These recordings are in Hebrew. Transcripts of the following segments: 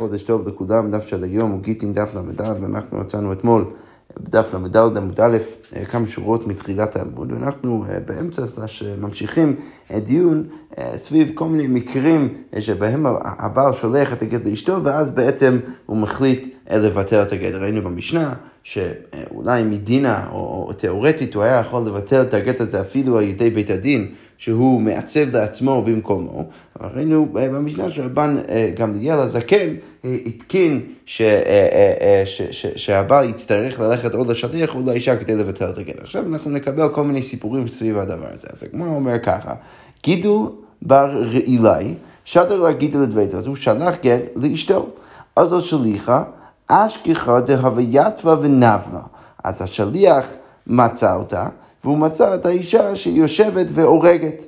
חודש טוב לכולם, דף של היום הוא גיטין דף ל"ד, ואנחנו מצאנו אתמול בדף ל"ד עמוד א', אה, כמה שורות מתחילת העמוד, ואנחנו אה, באמצע סלש אה, ממשיכים דיון סביב כל מיני מקרים שבהם הבעל שולח את הגט לאשתו, ואז בעצם הוא מחליט לבטל את הגט. ראינו במשנה שאולי מדינה או תיאורטית הוא היה יכול לבטל את הגט הזה אפילו על ידי בית הדין. שהוא מעצב לעצמו במקומו. ראינו במשנה שרבן אה, גמליאל הזקן אה, התקין אה, שהבעל יצטרך ללכת עוד לשליח או לאישה כדי לבטל את הגט. עכשיו אנחנו נקבל כל מיני סיפורים סביב הדבר הזה. אז הגמרא אומר ככה, גידול בר רעילי, שדר לה גידול לדביתו, אז הוא שלח גט לאשתו. אז לא שליחה, אשכחה דהווייתווה ונבלה. אז השליח מצא אותה. והוא מצא את האישה שיושבת והורגת.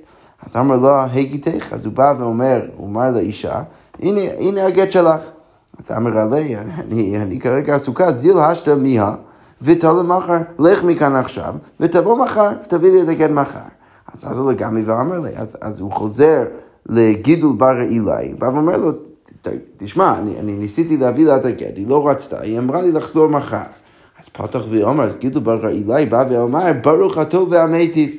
אז אמר לו, הגיתך, אז הוא בא ואומר, הוא אמר לאישה, הנה, הנה הגט שלך. אז אמר עלי, אני, אני כרגע עסוקה, זיל השתא מיה, ותלה מחר, לך מכאן עכשיו, ותבוא מחר, תביא לי את הגט מחר. אז אז הוא לגמרי ואמר לי, אז, אז הוא חוזר לגידול בר אילאי, בא ואומר לו, תשמע, אני, אני ניסיתי להביא לה את הגט, היא לא רצתה, היא אמרה לי לחזור מחר. אז פתח ואומר, אז גידול בר אילי בא ואומר, ברוך הטוב והמיטיב.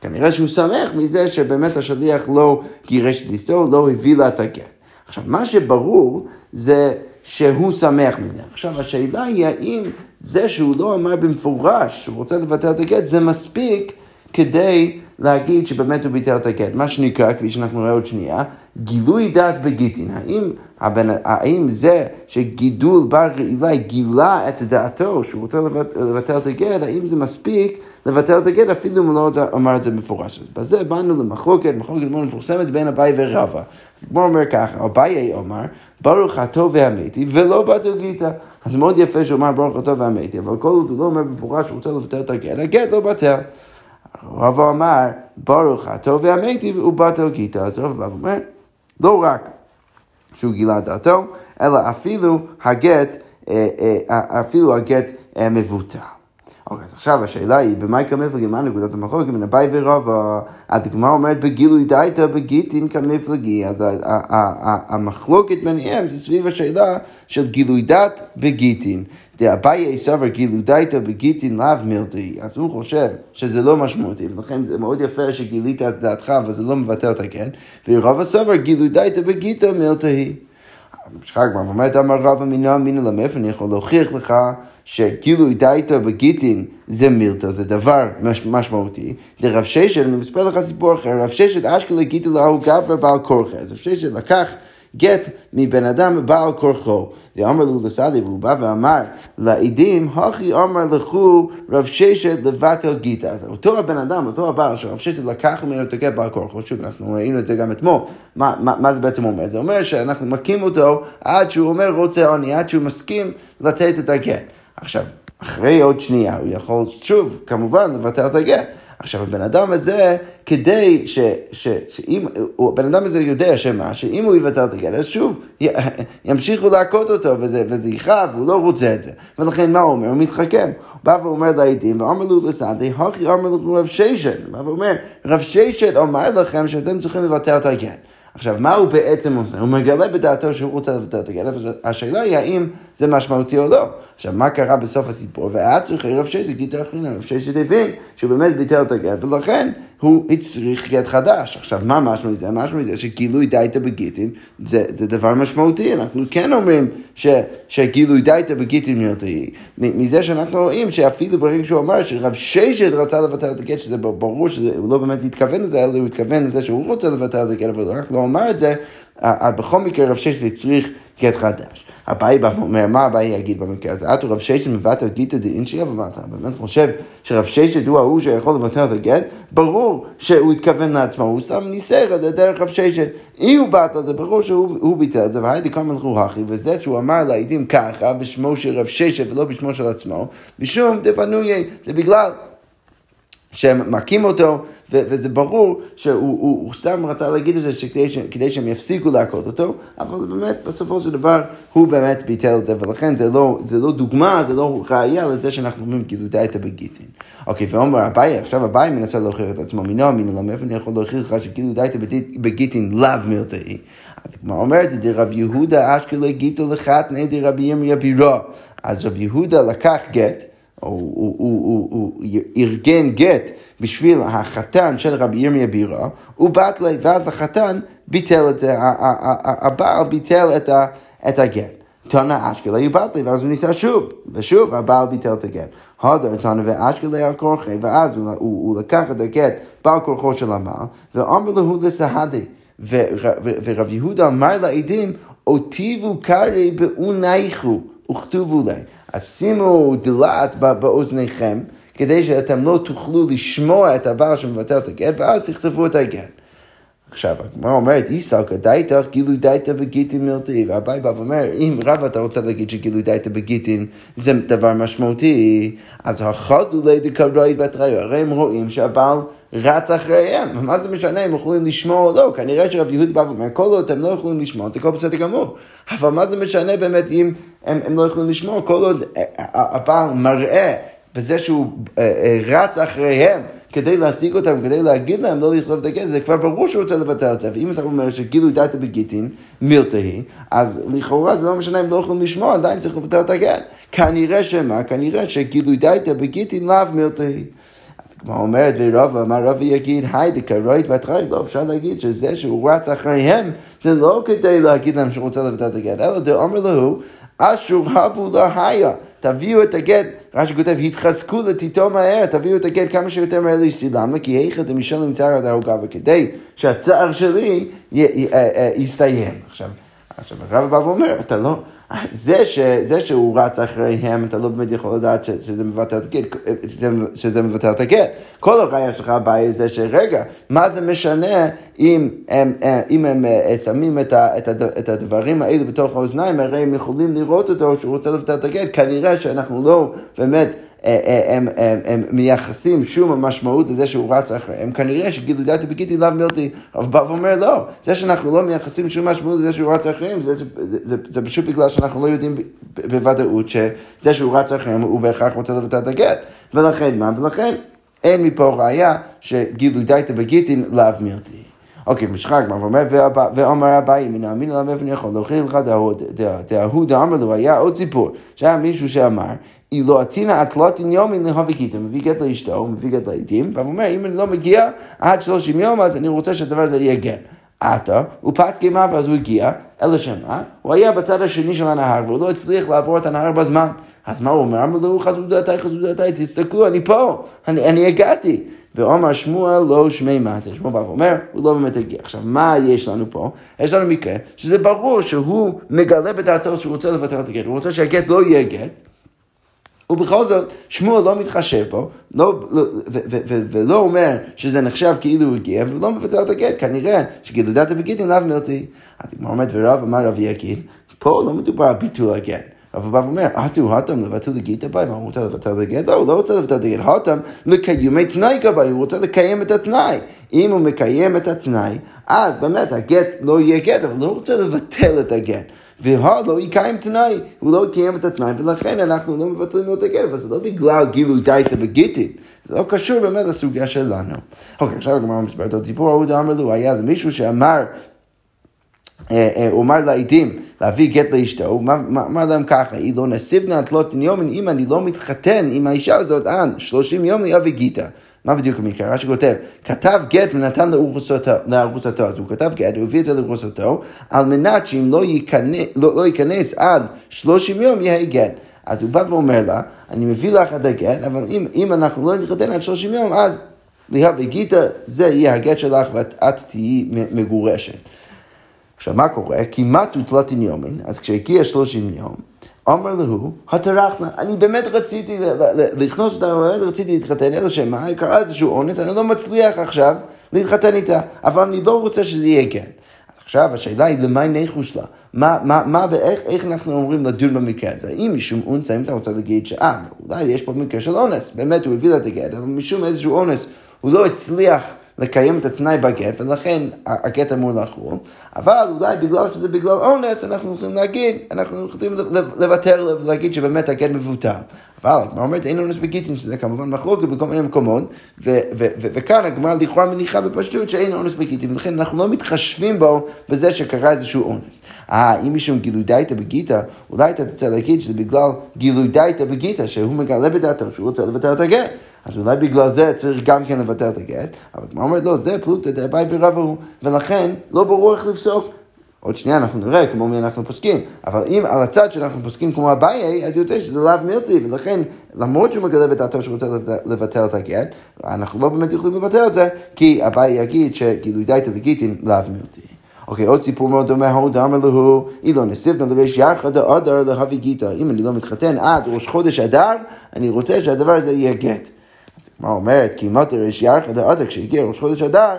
כנראה שהוא שמח מזה שבאמת השליח לא גירש את אשתו, לא הביא לה את הגט. עכשיו, מה שברור זה שהוא שמח מזה. עכשיו, השאלה היא האם זה שהוא לא אמר במפורש שהוא רוצה לבטל את הגט, זה מספיק כדי להגיד שבאמת הוא ביטל את הגט. מה שנקרא, כפי שאנחנו נראה עוד שנייה, גילוי דעת בגיטין. האם, הבנ... האם זה שגידול בר אילי גילה את דעתו שהוא רוצה לבטל את הגט, האם זה מספיק לבטל את הגט אפילו אם הוא לא אמר את זה במפורש. אז בזה באנו למחלוקת, מחלוקת מאוד מפורסמת בין אביי ורבא. אז כמו אומר ככה, אביי אומר, ברוך הטוב והמתי ולא בטל גיטה. אז מאוד יפה שהוא אמר ברוך הטוב והמתי, אבל כל עוד הוא לא אומר במפורש שהוא רוצה לבטל את הגט, הגט לא בטל. רבא אמר, ברוך הטוב והמתי ובטל גיטה. אז רבא אומר, לא רק שהוא גילה דעתו, אלא אפילו הגט, אה, אה, אפילו הגט אה, מבוטל. אוקיי, אז עכשיו השאלה היא, במאי כמפלגי, מה נקודת המחלוקת בין אביי ורבא? אז הגמרא אומרת, בגילוי דייתא בגיטין כמפלגי. אז המחלוקת ביניהם זה סביב השאלה של גילוי דת בגיטין. דאביי סבר גילוי דייתא בגיטין לאו מילדי. אז הוא חושב שזה לא משמעותי, ולכן זה מאוד יפה שגילית את דעתך, אבל זה לא מבטל אותה, כן? ורבא סבר גילוי דייתא בגיטא מילדי. המשחק כבר אומרת, אמר רבא מינא אמינא למאיפה אני יכול להוכיח לך שגילוי דייתא בגיטין זה מילתא, זה דבר משמעותי. דרב ששת, אני מספר לך סיפור אחר, רב ששת אשכלה גיטל להוא גברא בעל כורחה. אז רב ששת לקח גט מבן אדם בעל כורחו. ואמר לו לסעדי, והוא בא ואמר לעדים, הכי אמר לכו רב ששת לבטל גיטה. אז אותו הבן אדם, אותו הבעל שרב ששת לקח ממנו את הגט בעל כורחו, שוב, אנחנו ראינו את זה גם אתמול, מה, מה, מה זה בעצם אומר? זה אומר שאנחנו מכים אותו עד שהוא אומר רוצה עוני, עד שהוא מסכים לתת את הגט. עכשיו, אחרי עוד שנייה הוא יכול שוב, כמובן, לבטל את הגט. עכשיו, הבן אדם הזה, כדי ש... ש שאם... הבן אדם הזה יודע שמה, שאם הוא יבטל את הגט, אז שוב, י, ימשיכו להכות אותו, וזה, וזה יכאב, והוא לא רוצה את זה. ולכן מה הוא אומר? הוא מתחכם. הוא בא ואומר לעדים, ואומר לו לסנטי, הכי אומר לו רב ששת. הוא בא ואומר, רב ששת אומר לכם שאתם צריכים לבטל את הגט. עכשיו, מה הוא בעצם עושה? הוא מגלה בדעתו שהוא רוצה לבטל את הגט, השאלה היא האם זה משמעותי או לא. עכשיו, מה קרה בסוף הסיפור? והיה צריך רב ששת גיטה אחרינה, רב ששת הבין שהוא באמת ביטל את הגט, ולכן הוא הצריך גט חדש. עכשיו, מה משהו מזה? משהו מזה שגילוי דייתא בגיטין זה, זה דבר משמעותי. אנחנו כן אומרים ש, שגילוי דייתא בגיטין מילתאי, מזה שאנחנו רואים שאפילו ברגע שהוא אמר שרב ששת רצה לבטל את הגט, שזה ברור שהוא לא באמת התכוון לזה, אלא הוא התכוון לזה שהוא רוצה לבטל את הגט, אבל הוא רק לא אמר את זה, בכל מקרה רב ששת הצריך גט חדש. אביי בא ואומר, מה אביי יגיד במקרה הזה? את רב ששת מבטל גיתא דאינשי, אבל אתה באמת חושב שרב ששת הוא ההוא שיכול לבטל את הגט? ברור שהוא התכוון לעצמו, הוא סתם ניסר את זה דרך רב ששת. אם הוא באת לזה, ברור שהוא ביטל את זה, והייתי כמה מלכו הכי, וזה שהוא אמר לעדים ככה, בשמו של רב ששת ולא בשמו של עצמו, משום דפנויה, זה בגלל שהם מכים אותו, ו- וזה ברור שהוא הוא, הוא סתם רצה להגיד את זה שכדי, כדי שהם יפסיקו להכות אותו, אבל באמת בסופו של דבר הוא באמת ביטל את זה, ולכן זה לא, זה לא דוגמה, זה לא ראייה לזה שאנחנו אומרים כאילו די את הגיטין. אוקיי, ואומר אביי, עכשיו אביי מנסה להוכיח את עצמו, מינו מינו, מאיפה אני יכול להוכיח לך שכאילו די את בגיטין לאו מילתאי. הגמרא אומרת, דרב יהודה אשכלה גיתו לחתני דרבי ירמיה בירה. אז רב יהודה לקח גט, הוא, הוא, הוא, הוא, הוא ארגן גט בשביל החתן של רבי ירמיה בירה, הוא בטלה, ואז החתן ביטל את זה, הבעל ביטל את, את הגט. תנא אשכלה יבטלי, ואז הוא ניסה שוב, ושוב הבעל ביטל את הגט. הודר תנא ואשכלה על כורחי, ואז הוא, הוא, הוא לקח את הגט בעל כורחו של הבעל, ואמר לו לסהדי. ורב יהודה אמר לעדים, אותיבו קרי באונייכו, וכתובו לי. אז שימו דלת באוזניכם, כדי שאתם לא תוכלו לשמוע את הבעל שמבטל את הגט, ואז תכתבו את הגט. עכשיו, הגמרא אומרת, איסלקא דייתך גילוי דייתא בגיטין מילתי, והבאי בא ואומר, אם רב אתה רוצה להגיד שגילוי דייתא בגיטין זה דבר משמעותי, אז החזו לידי קרואית בתראי, הרי הם רואים שהבעל רץ אחריהם, מה זה משנה אם יכולים לשמוע או לא, כנראה שרב יהוד בא ואומר, כל עוד אתם לא יכולים לשמוע, זה כל בסדר גמור, אבל מה זה משנה באמת אם הם, הם לא יכולים לשמוע, כל עוד אה, אה, הבעל מראה בזה שהוא אה, רץ אחריהם, כדי להשיג אותם, כדי להגיד להם לא לכתוב את הגט, זה כבר ברור שהוא רוצה לבטל את זה. ואם אתה אומר שגילוי דעתה בגיטין, מילתא היא, אז לכאורה זה לא משנה אם לא יכולים לשמוע, עדיין צריך לבטל את הגט. כנראה שמה? כנראה שגילוי דעתה בגיטין לאו מילתא היא. כמו אומרת ורוב, אמר רבי יגיד, היי דקרוית בתחי, לא אפשר להגיד שזה שהוא רץ אחריהם, זה לא כדי להגיד להם שהוא רוצה לבטל את הגט, אלא דאמר לו, אשור הבו היה, תביאו את הגט, רש"י כותב, התחזקו לתיתו מהר, תביאו את הגט כמה שיותר מהר לאשתי, למה? כי היכא דמשלם צער עד ההוגה, וכדי שהצער שלי אה, אה, יסתיים. עכשיו, עכשיו הרב בא ואומר, אתה לא... זה, ש, זה שהוא רץ אחריהם, אתה לא באמת יכול לדעת ש, שזה מבטל את הגט, שזה מבטל את הגט. כל הראיה שלך הבעיה זה שרגע, מה זה משנה אם הם, אם הם אה, שמים את, ה, את, את הדברים האלה בתוך האוזניים, הרי הם יכולים לראות אותו שהוא רוצה לבטל את הגט, כנראה שאנחנו לא באמת... אה, אה, הם, הם, הם מייחסים שום משמעות לזה שהוא רץ אחריהם, כנראה שגילוי דעתי בגיטי לאו מילתי, אבל בא ואומר לא, זה שאנחנו לא מייחסים שום משמעות לזה שהוא רץ אחריהם, זה, זה, זה, זה פשוט בגלל שאנחנו לא יודעים בוודאות שזה שהוא רץ אחריהם הוא בהכרח רוצה לבטא את הגט, ולכן מה? ולכן אין מפה שגילוי דעתי בגיטין לאו מילתי. אוקיי, משחק, מה ואומר, ואומר אביי, מן האמין איפה אני יכול להוכיח לך דההוא דאמר לו, היה עוד סיפור, שהיה מישהו שאמר, אילו עתינא אטלטין יומין להביקיתו, מביא גט לאשתו, מביא גט לעדים, ואומר, אם אני לא מגיע עד שלושים יום, אז אני רוצה שהדבר הזה יהיה גט. עתה, הוא פס גימה, אז הוא הגיע, אלא שמה, הוא היה בצד השני של הנהר, והוא לא הצליח לעבור את הנהר בזמן. אז מה הוא אומר? אמר לו, חזו דעתי, חזו דעתי, תסתכלו, אני פה, אני, אני הגעתי. ואומר שמואל לא שמי מטה, שמואל בא ואומר, הוא לא באמת הגיע. עכשיו, מה יש לנו פה? יש לנו מקרה שזה ברור שהוא מגלה בדעתו שהוא רוצה לבטל את הגט, הוא רוצה שהגט לא יהיה גט. ובכל זאת, שמואל לא מתחשב בו, לא, לא, ו, ו, ו, ולא אומר שזה נחשב כאילו הוא הגיע, ולא מבטל את הגט, כנראה שגילו דעת בגיטין לאו מילתי. אז כמו עומד ורב אמר רבי יקין, פה לא מדובר על ביטול הגט. אבל בא ואומר, אטו האטם לבטל לגית הבאי, מה הוא רוצה לבטל לגט? לא, הוא לא רוצה לבטל לגט, האטם את תנאי גבאי, הוא רוצה לקיים את התנאי. אם הוא מקיים את התנאי, אז באמת הגט לא יהיה גט, אבל לא רוצה לבטל את הגט. והא לא יקיים תנאי, הוא לא יקיים את התנאי, ולכן אנחנו לא מבטלים לו את הגט, אבל זה לא בגלל גילוי דייתא בגיטין. זה לא קשור באמת לסוגיה שלנו. אוקיי, עכשיו הגמרא מספרת על סיפור ההוא דאמר לו, היה זה מישהו שאמר, הוא אמר לעדים להביא גט לאשתו, הוא אמר להם ככה, היא לא נסיבנה תלות יומין, אם אני לא מתחתן עם האישה הזאת, עד 30 יום ליאבי גיתא. מה בדיוק המקרה? רש"י כותב, כתב גט ונתן לארוסתו, אז הוא כתב גט, הוא הביא את זה לארוסתו, על מנת שאם לא לא, לא ייכנס עד 30 יום יהיה גט. אז הוא בא ואומר לה, אני מביא לך את הגט, אבל אם, אם אנחנו לא נתחתן עד 30 יום, אז ליהב גיתא, זה יהיה הגט שלך ואת תהיי מגורשת. עכשיו, מה קורה? כמעט הוטלתין יומין, אז כשהגיע 30 יום, אמר לו, הטרחנה, אני באמת רציתי לכנוס אותה, באמת רציתי להתחתן, אלא שמה, קרה איזשהו אונס, אני לא מצליח עכשיו להתחתן איתה, אבל אני לא רוצה שזה יהיה כן. עכשיו השאלה היא למה ניחוש לה? מה, מה, מה, איך, איך אנחנו אומרים לדון במקרה הזה? אם משום אונצה, אם אתה רוצה להגיד שאה, אולי יש פה מקרה של אונס, באמת הוא הביא לה את הגט, אבל משום איזשהו אונס הוא לא הצליח לקיים את התנאי בגט, ולכן הגט אמור לחול, אבל אולי בגלל שזה בגלל אונס, אנחנו יכולים להגיד, אנחנו יכולים לוותר ולהגיד שבאמת הגט מבוטל. אבל הגמרא אומרת אין אונס בגיטין, שזה כמובן מחלוקת בכל מיני מקומות, וכאן הגמרא לכאורה מניחה בפשטות שאין אונס בגיטין, ולכן אנחנו לא מתחשבים בו בזה שקרה איזשהו אונס. אה, אם מישהו גילוי דייתא בגיטה, אולי אתה תרצה להגיד שזה בגלל גילוי דייתא בגיטה, שהוא מגלה בדעתו שהוא רוצה לבטל את הגט. אז אולי בגלל זה צריך גם כן לבטל את הגט, אבל כמו אומרת, לא, זה פלוגתא דאביי ורבו, ולכן לא ברור איך לפסוק. עוד שנייה אנחנו נראה כמו מי אנחנו פוסקים, אבל אם על הצד שאנחנו פוסקים כמו אביי, אז יוצא שזה לאו מילטי, ולכן למרות שהוא מגלה בדעתו שהוא רוצה לבטל את הגט, אנחנו לא באמת יכולים לבטל את זה, כי אביי יגיד שגילוי דייתא וגיטין לאו מילטי. אוקיי, עוד סיפור מאוד דומה, ההוא דאמר לו, אילו נסיבנה לריש ירחא דאדר להביא גיטה. אם אני לא מתחתן עד ראש חודש אדר, אני רוצה שהדבר הזה יהיה גט. אז הגמרא אומרת, כי מות לריש ירחא דאדר, כשהגיע ראש חודש אדר,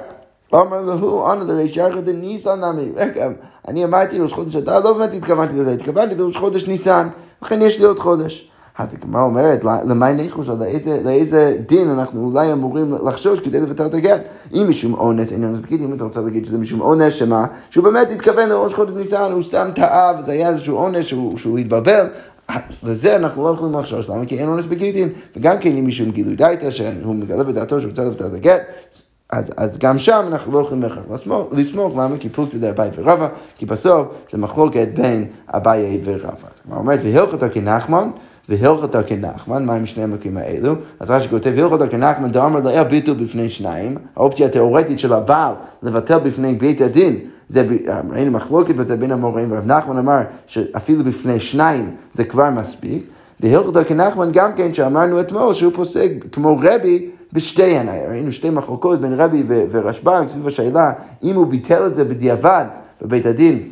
אמר לו, אנא לריש ירחא דניסן נמי. רגע, אני אמרתי ראש חודש אדר, לא באמת התכוונתי לזה, התכוונתי לראש חודש ניסן, לכן יש לי עוד חודש. אז הגמרא אומרת, למי ניחוש, לאיזה, דין אנחנו אולי אמורים לחשוש כדי לבטל את הגט? אם משום אונס, אין אונס בגיטי, אם אתה רוצה להגיד שזה משום אונס, שמה? שהוא באמת התכוון לראש חודש ניסן, הוא סתם טעה, וזה היה איזשהו אונס שהוא התבלבל. לזה אנחנו לא יכולים לחשוש, למה? כי אין אונס בגיטין, וגם כן אם מישהו עם גילוי דייתא, שהוא מגלה בדעתו שהוא רוצה לבטל את הגט, אז, אז גם שם אנחנו לא יכולים בהכרח לסמוך, למה? כי פלוגתא דאביי ורבא, כי בסוף זה מחלוקת בין אביי ורבא. אז הוא אומר, והלכתו כנחמן, והלכתו כנחמן, מה עם שני המקרים האלו? אז רש"י כותב, והלכתו כנחמן דאמר לאל ביטול בפני שניים, האופציה התיאורטית של הבעל לבטל בפני בית הדין. זה, ראינו מחלוקת בזה בין המוראים, ורב נחמן אמר שאפילו בפני שניים זה כבר מספיק. והלכתו כנחמן גם כן, שאמרנו אתמול שהוא פוסק כמו רבי בשתי עיניי. ראינו שתי מחלוקות בין רבי ורשב"ג סביב השאלה אם הוא ביטל את זה בדיעבד בבית הדין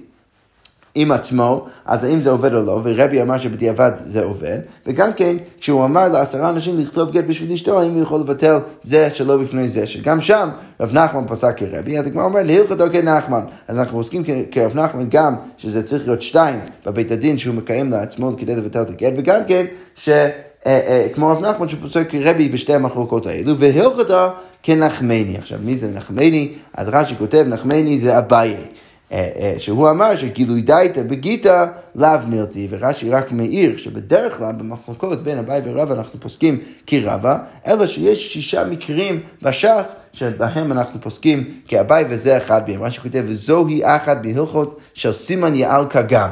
עם עצמו, אז האם זה עובד או לא, ורבי אמר שבדיעבד זה עובד, וגם כן, כשהוא אמר לעשרה אנשים לכתוב גט בשביל אשתו, האם הוא יכול לבטל זה שלא בפני זה, שגם שם רב נחמן פסק כרבי, אז הגמרא אומר, להלכתו כנחמן. אז אנחנו עוסקים כרב נחמן גם, שזה צריך להיות שתיים בבית הדין שהוא מקיים לעצמו כדי לבטל את הגט, וגם כן, ש... אה, אה, כמו רב נחמן שפוסק כרבי בשתי המחלוקות האלו, והלכתו כנחמני. עכשיו, מי זה נחמני? אז רש"י כותב, נחמני זה אביי. אה, שהוא אמר שגילוי דייתא בגיתא לאו מילתי, ורש"י רק מעיר שבדרך כלל במחלוקות בין אביי ורבא אנחנו פוסקים כרבא, אלא שיש שישה מקרים בש"ס שבהם אנחנו פוסקים כאביי וזה אחד מהם. רש"י כותב, וזוהי אחת בהלכות של סימן יעל כגם.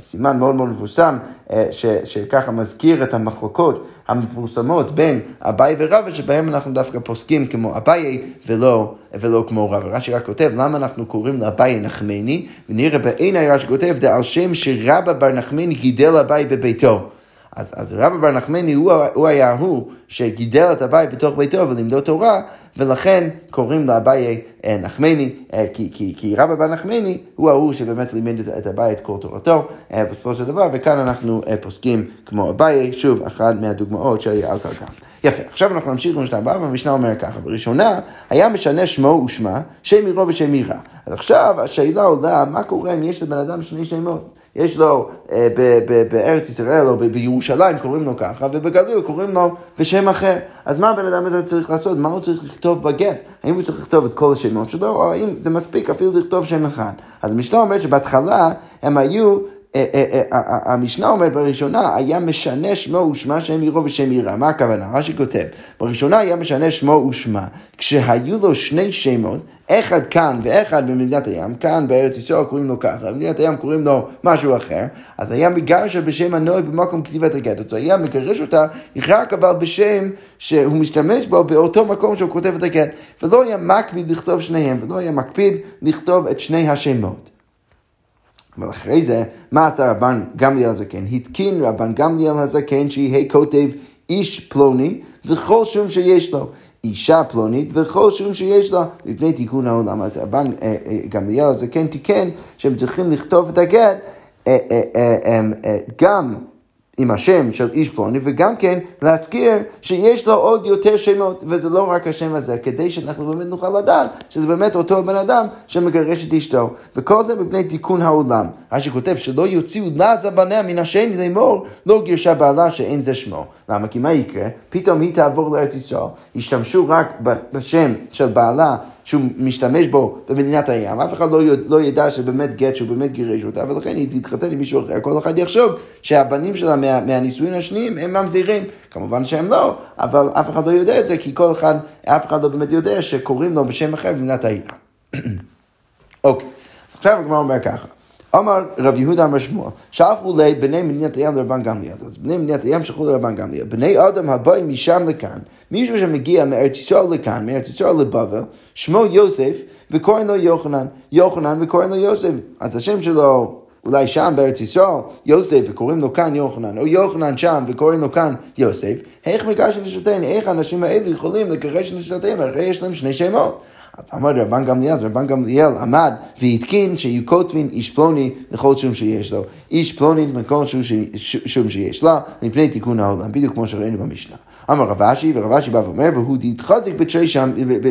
סימן מאוד מאוד מפורסם, אה, שככה מזכיר את המחלוקות המפורסמות בין אביי ורבא, שבהם אנחנו דווקא פוסקים כמו אביי ולא, ולא כמו רבא. רש"י רק כותב, למה אנחנו קוראים לאביי נחמני? ונראה בעיניי רש"י כותב, זה על שם שרבא בר נחמני גידל אביי בביתו. אז, אז רבא בר נחמני הוא, הוא היה הוא שגידל את אביי בתוך ביתו ולימדו תורה, ולכן קוראים לאביי אה, נחמני, אה, כי, כי, כי רבא בר נחמני הוא ההוא שבאמת לימד את, את אביי את כל תורתו אה, בסופו של דבר, וכאן אנחנו פוסקים כמו אביי, שוב, אחת מהדוגמאות של יעל קלקל. יפה, עכשיו אנחנו נמשיך במשנה הבאה, והמשנה אומר ככה, בראשונה היה משנה שמו ושמה, שם עירו ושם עירה. אז עכשיו השאלה עולה, מה קורה אם יש לבן אדם שני שמות? יש לו אה, ב- ב- בארץ ישראל או ב- בירושלים קוראים לו ככה, ובגליל קוראים לו בשם אחר. אז מה הבן אדם הזה צריך לעשות? מה הוא צריך לכתוב בגט? האם הוא צריך לכתוב את כל השמות שלו, או האם זה מספיק אפילו לכתוב שם אחד? אז המשנה אומרת שבהתחלה הם היו המשנה אומרת בראשונה, היה משנה שמו ושמה שם עירו ושם עירה. מה הכוונה? רש"י כותב, בראשונה היה משנה שמו ושמה, כשהיו לו שני שמות, אחד כאן ואחד במדינת הים, כאן בארץ ישראל קוראים לו ככה, במדינת הים קוראים לו משהו אחר, אז היה מגרש בשם הנוהג במקום כתיבת הגט, אותו היה מגרש אותה רק אבל בשם שהוא משתמש בו באותו מקום שהוא כותב את הגט, ולא היה מקפיד לכתוב שניהם, ולא היה מקפיד לכתוב את שני השמות. אבל אחרי זה, מה עשה רבן גמליאל הזקן? התקין רבן גמליאל הזקן שיהיה כותב איש פלוני וכל שום שיש לו. אישה פלונית וכל שום שיש לה מפני תיקון העולם. אז רבן אה, אה, גמליאל הזקן תיקן שהם צריכים לכתוב את הגט אה, גם עם השם של איש פלוני, וגם כן להזכיר שיש לו עוד יותר שמות, וזה לא רק השם הזה, כדי שאנחנו באמת נוכל לדעת שזה באמת אותו בן אדם שמגרש את אשתו. וכל זה מפני תיקון העולם. רש"י כותב שלא יוציאו לזה בניה מן השני לאמור, לא גירשה בעלה שאין זה שמו. למה? כי מה יקרה? פתאום היא תעבור לארץ ישראל, ישתמשו רק בשם של בעלה שהוא משתמש בו במדינת הים, אף אחד לא, לא ידע שבאמת גט, שהוא באמת גירש אותה, ולכן היא תתחתן עם מישהו אחר, כל אחד יחשוב שהבנים שלה מה, מהנישואין השניים הם ממזירים. כמובן שהם לא, אבל אף אחד לא יודע את זה, כי כל אחד, אף אחד לא באמת יודע שקוראים לו בשם אחר במדינת הים. אוקיי, אז עכשיו הגמרא אומר ככה. אמר רב יהודה אמר שמואל, שלחו לבני מדינת הים לרבן גמליאל. אז בני מדינת הים שלחו לרבן גמליאל. בני אדם הבאים משם לכאן, מישהו שמגיע מארץ ישראל לכאן, מארץ ישראל לבבל, שמו יוסף, וקוראים לו יוחנן. יוחנן וקוראים לו יוסף. אז השם שלו אולי שם בארץ ישראל, יוסף, וקוראים לו כאן יוחנן, או יוחנן שם, וקוראים לו כאן יוסף, איך מגרש נשותיהם, איך האנשים האלה יכולים לגרש נשותיהם, הרי יש להם שני שמות. אז אמר רבן גמליאל, אז רבן גמליאל עמד והתקין שיהיו כותבין איש פלוני לכל שום שיש לו. איש פלוני לכל שום שיש לה, מפני תיקון העולם, בדיוק כמו שראינו במשנה. אמר רב אשי, ורב אשי בא ואומר, והוא דתחזק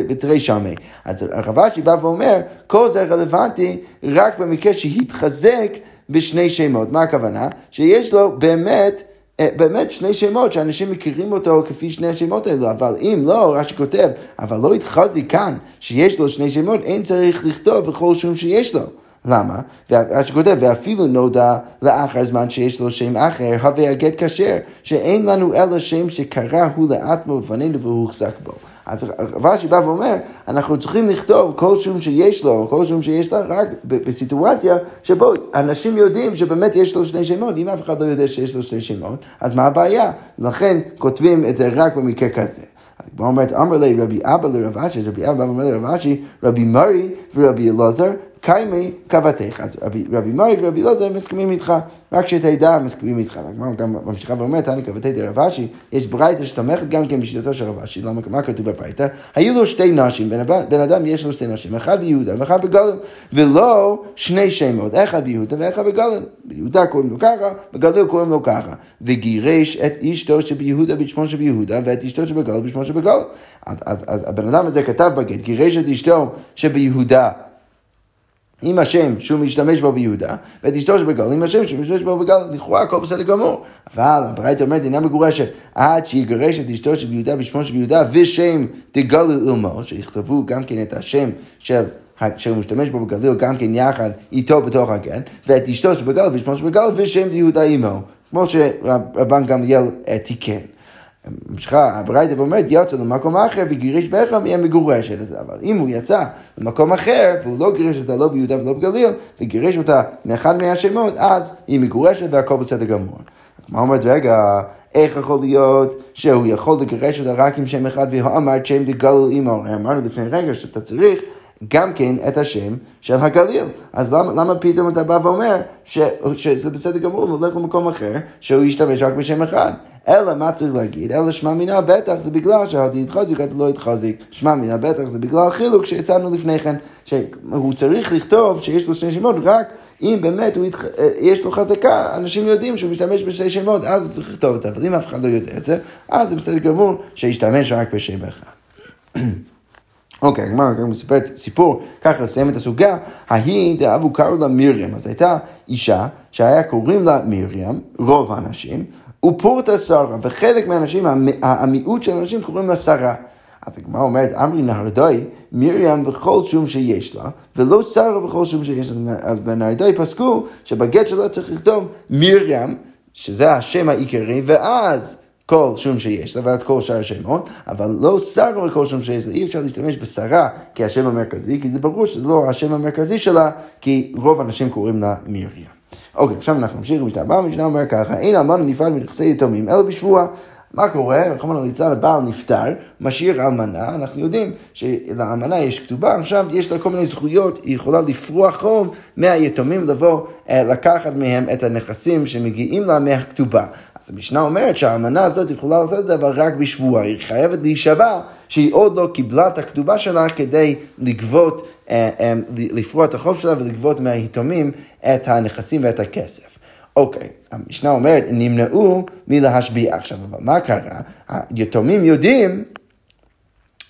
בתרי שמי. אז רב אשי בא ואומר, כל זה רלוונטי רק במקרה שהתחזק בשני שמות. מה הכוונה? שיש לו באמת... אה, באמת שני שמות שאנשים מכירים אותו כפי שני השמות האלו, אבל אם לא, רש"י כותב, אבל לא התחזי כאן שיש לו שני שמות, אין צריך לכתוב בכל שום שיש לו. למה? רש"י כותב, ואפילו נודע לאחר זמן שיש לו שם אחר, הווה הגט כשר, שאין לנו אלא שם שקרא הוא לאטמו בפנינו והוא הוחזק בו. אז רש"י בא ואומר, אנחנו צריכים לכתוב כל שום שיש לו, כל שום שיש לה, רק בסיטואציה שבו אנשים יודעים שבאמת יש לו שני שמות, אם אף אחד לא יודע שיש לו שני שמות, אז מה הבעיה? לכן כותבים את זה רק במקרה כזה. הגמרא אומרת, אמר לי רבי אבא לרב אשי, רבי אבא אומר לרב אשי, רבי מרי ורבי אלעזר, קיימי קוותך. אז רבי, רבי מרי ורבי אלעזר מסכימים איתך, רק שתדע מסכימים איתך. הגמרא גם ממשיכה ואומרת, תני קוותי דרב אשי, יש ברייתא שתומכת גם כן בשיטתו של רב אשי, למה מה כתוב בברייתא? היו לו שתי נשים, בן, אדם יש לו שתי נשים, אחד ביהודה ואחד בגליל, ולא שני שמות, אחד ביהודה ואחד בגליל. ביהודה קוראים לו ככה, בגליל קוראים לו ככה. וגירש את אשתו שביהודה בשמו שביהודה, ואת אשתו שבגליל בשמו שבגליל. אז, אז, אז הבן אדם הזה כתב בגט, גירש את אשתו שביהודה. עם השם שהוא משתמש בו ביהודה, ואת אשתו שבגל עם השם שהוא משתמש בו בגל, לכאורה הכל בסדר גמור. אבל הברייתא אומרת, אינה מגורשת עד שיגרש את אשתו של ביהודה בשמו של ביהודה, ושם דגל אלמו, שיכתבו גם כן את השם של... שהוא משתמש בו בגליל גם כן יחד איתו בתוך הגן, ואת אשתו שבגל בשמו של בגל, ושם יהודה עמו, כמו שרבן גמליאל אה, תיקן. ממשיכה הברייתא ואומרת, יצא למקום אחר וגירש בחם, יהיה מגורשת. אבל אם הוא יצא למקום אחר, והוא לא גירש אותה לא ביהודה ולא בגליל, וגירש אותה מאחד מהשמות, אז היא מגורשת והכל בסדר גמור. מה אומרת, רגע, איך יכול להיות שהוא יכול לגרש אותה רק עם שם אחד, והוא אמר שם דגליל עמו? אמרנו לפני רגע שאתה צריך גם כן את השם של הגליל. אז למה, למה פתאום אתה בא ואומר ש, שזה בסדר גמור, הוא הולך למקום אחר, שהוא ישתמש רק בשם אחד? אלא מה צריך להגיד? אלא שמע מינה בטח זה בגלל שהדי התחזיק אתה לא התחזיק. שמע מינה בטח זה בגלל חילוק שהצענו לפני כן, שהוא צריך לכתוב שיש לו שני שמות רק אם באמת הוא יתח... יש לו חזקה, אנשים יודעים שהוא משתמש בשני שמות, אז הוא צריך לכתוב אותה, אבל אם אף אחד לא יודע את זה, אז זה בסדר גמור שישתמש רק בשם אחד. אוקיי, הגמרא גם מספרת סיפור, ככה לסיים את הסוגיה, ההיא דאבו קראו לה מרים, אז הייתה אישה שהיה קוראים לה מרים, רוב האנשים, ופורטה שרה, וחלק מהאנשים, המיעוט של האנשים קוראים לה שרה. אז הגמרא אומרת, אמרי נהרדוי, מרים בכל שום שיש לה, ולא שרה בכל שום שיש לה. אז בנהרדוי פסקו שבגט שלה צריך לכתוב מרים, שזה השם העיקרי, ואז כל שום שיש לה ועד כל שאר השמות, אבל לא שרה בכל שום שיש לה. אי אפשר להשתמש בשרה כהשם המרכזי, כי זה ברור שזה לא השם המרכזי שלה, כי רוב האנשים קוראים לה מרים. אוקיי, עכשיו אנחנו נמשיך במשנה הבאה, המשנה אומר ככה, אין אלמנה נפרד מנכסי יתומים, אלא בשבוע. מה קורה? רחמנא ליצלן הבעל נפטר, משאיר אלמנה, אנחנו יודעים שלאלמנה יש כתובה, עכשיו יש לה כל מיני זכויות, היא יכולה לפרוח חוב מהיתומים, לבוא אה, לקחת מהם את הנכסים שמגיעים לה מהכתובה. אז המשנה אומרת שהאלמנה הזאת יכולה לעשות את זה, אבל רק בשבוע, היא חייבת להישבע שהיא עוד לא קיבלה את הכתובה שלה כדי לגבות, אה, אה, לפרוע את החוב שלה ולגבות מהיתומים את הנכסים ואת הכסף. אוקיי, המשנה אומרת, נמנעו מלהשביע. עכשיו, אבל מה קרה? היתומים יודעים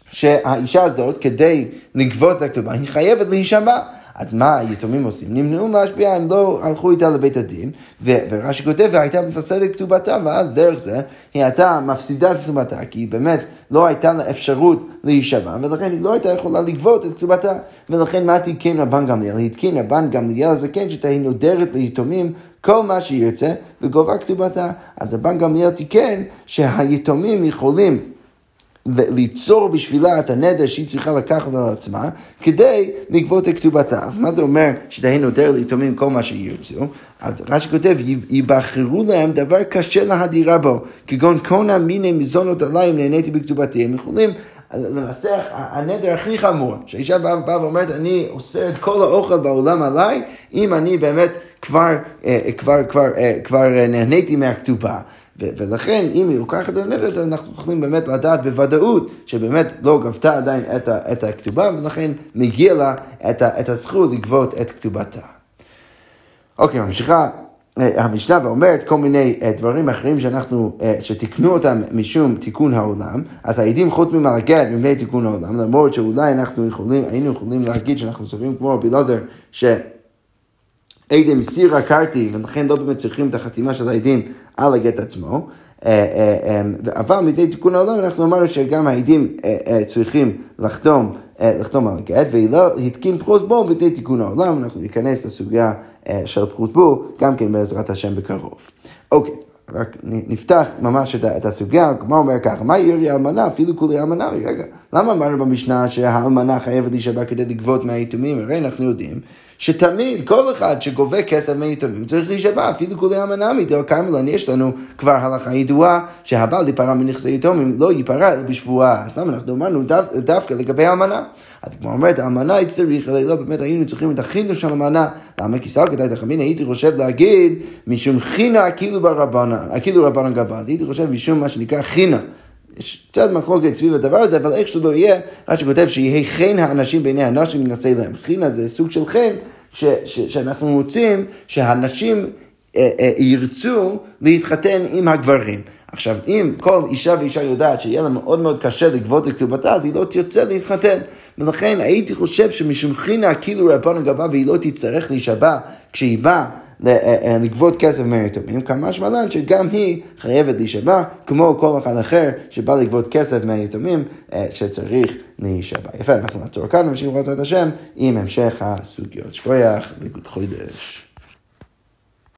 שהאישה הזאת, כדי לגבות את הכתובה, היא חייבת להישבע. אז מה היתומים עושים? נמנעו מהשפיעה, הם לא הלכו איתה לבית הדין, ורש"י כותב, והייתה מפסדת כתובתה, ואז דרך זה היא הייתה מפסידה את כתובתה, כי היא באמת לא הייתה לה אפשרות להישבע, ולכן היא לא הייתה יכולה לגבות את כתובתה, ולכן מה תיקן רבן גמליאל? התקין רבן גמליאל הזקן שתהי נודרת ליתומים כל מה שירצה, וגובה כתובתה. אז רבן גמליאל תיקן שהיתומים יכולים ליצור בשבילה את הנדר שהיא צריכה לקחת על עצמה, כדי לגבות את כתובתה. מה זה אומר שתהי נודר ליתומים כל מה שירצו? אז רש"י כותב, יבחרו להם דבר קשה להדירה בו, כגון קונה מיני מזונות עליי אם נהניתי בכתובתי. הם יכולים לנסח, הנדר הכי חמור, שהאישה באה בא ואומרת, אני עושה את כל האוכל בעולם עליי, אם אני באמת כבר, אה, כבר, כבר, אה, כבר נהניתי מהכתובה. ולכן, אם היא לוקחת את הנדר הזה, אנחנו יכולים באמת לדעת בוודאות שבאמת לא גבתה עדיין את, את הכתובה, ולכן מגיע לה את, את הזכות לגבות את כתובתה. אוקיי, ממשיכה אה, המשנה ואומרת כל מיני אה, דברים אחרים שאנחנו, אה, שתיקנו אותם משום תיקון העולם, אז העדים חותמים על מפני תיקון העולם, למרות שאולי אנחנו יכולים, היינו יכולים להגיד שאנחנו סופרים כמו רבי אלעזר, ש... סירא קרתי, ולכן לא באמת צריכים את החתימה של העדים על הגט עצמו. אה, אה, אמ, אבל מדי תיקון העולם אנחנו אמרנו שגם העדים אה, צריכים לחתום, לחתום על הגט, והתקין פחות בו מדי תיקון העולם, אנחנו ניכנס לסוגיה של פחות בו גם כן בעזרת השם בקרוב. אוקיי. רק נפתח ממש את הסוגיה, כמו אומר ככה, מה ירי האלמנה, אפילו כולי האלמנה, רגע, למה אמרנו במשנה שהאלמנה חייבת להישבע כדי לגבות מהיתומים? הרי אנחנו יודעים שתמיד כל אחד שגובה כסף מיתומים צריך להישבע, אפילו כולי המנעמי, דאו קרמלן, יש לנו כבר הלכה ידועה שהבעל ייפרע מנכסי יתומים לא ייפרע אלא בשבועה. אז למה אנחנו אמרנו דו, דווקא לגבי האלמנה? אז כמו אומרת, האלמנה הצטריך, הרי לא באמת היינו צריכים את החידוש של האלמנה. למה? כי שר כדאי תחמין, הייתי חושב להגיד משום חינה כאילו ברבנן, כאילו רבנן. אז הייתי חושב משום מה שנקרא חינה. יש קצת מחלוקת סביב הדבר הזה, אבל איך שלא יהיה, רש"י כותב שיהי חן האנשים בעיני הנשים ינצא להם. חינה זה סוג של חן ש, ש, שאנחנו רוצים שהנשים אה, אה, ירצו להתחתן עם הגברים. עכשיו, אם כל אישה ואישה יודעת שיהיה לה מאוד מאוד קשה לגבות את כתובתה, אז היא לא תרצה להתחתן. ולכן הייתי חושב שמשום חינה כאילו רבן הגבה והיא לא תצטרך להישבע כשהיא באה אה, אה, לגבות כסף מהיתומים, כמה שמלן שגם היא חייבת להישבע, כמו כל אחד אחר שבא לגבות כסף מהיתומים אה, שצריך להישבע. יפה, אנחנו נעצור כאן, נמשיך לעשות את השם עם המשך הסוגיות. שכוייח וגוד חודש.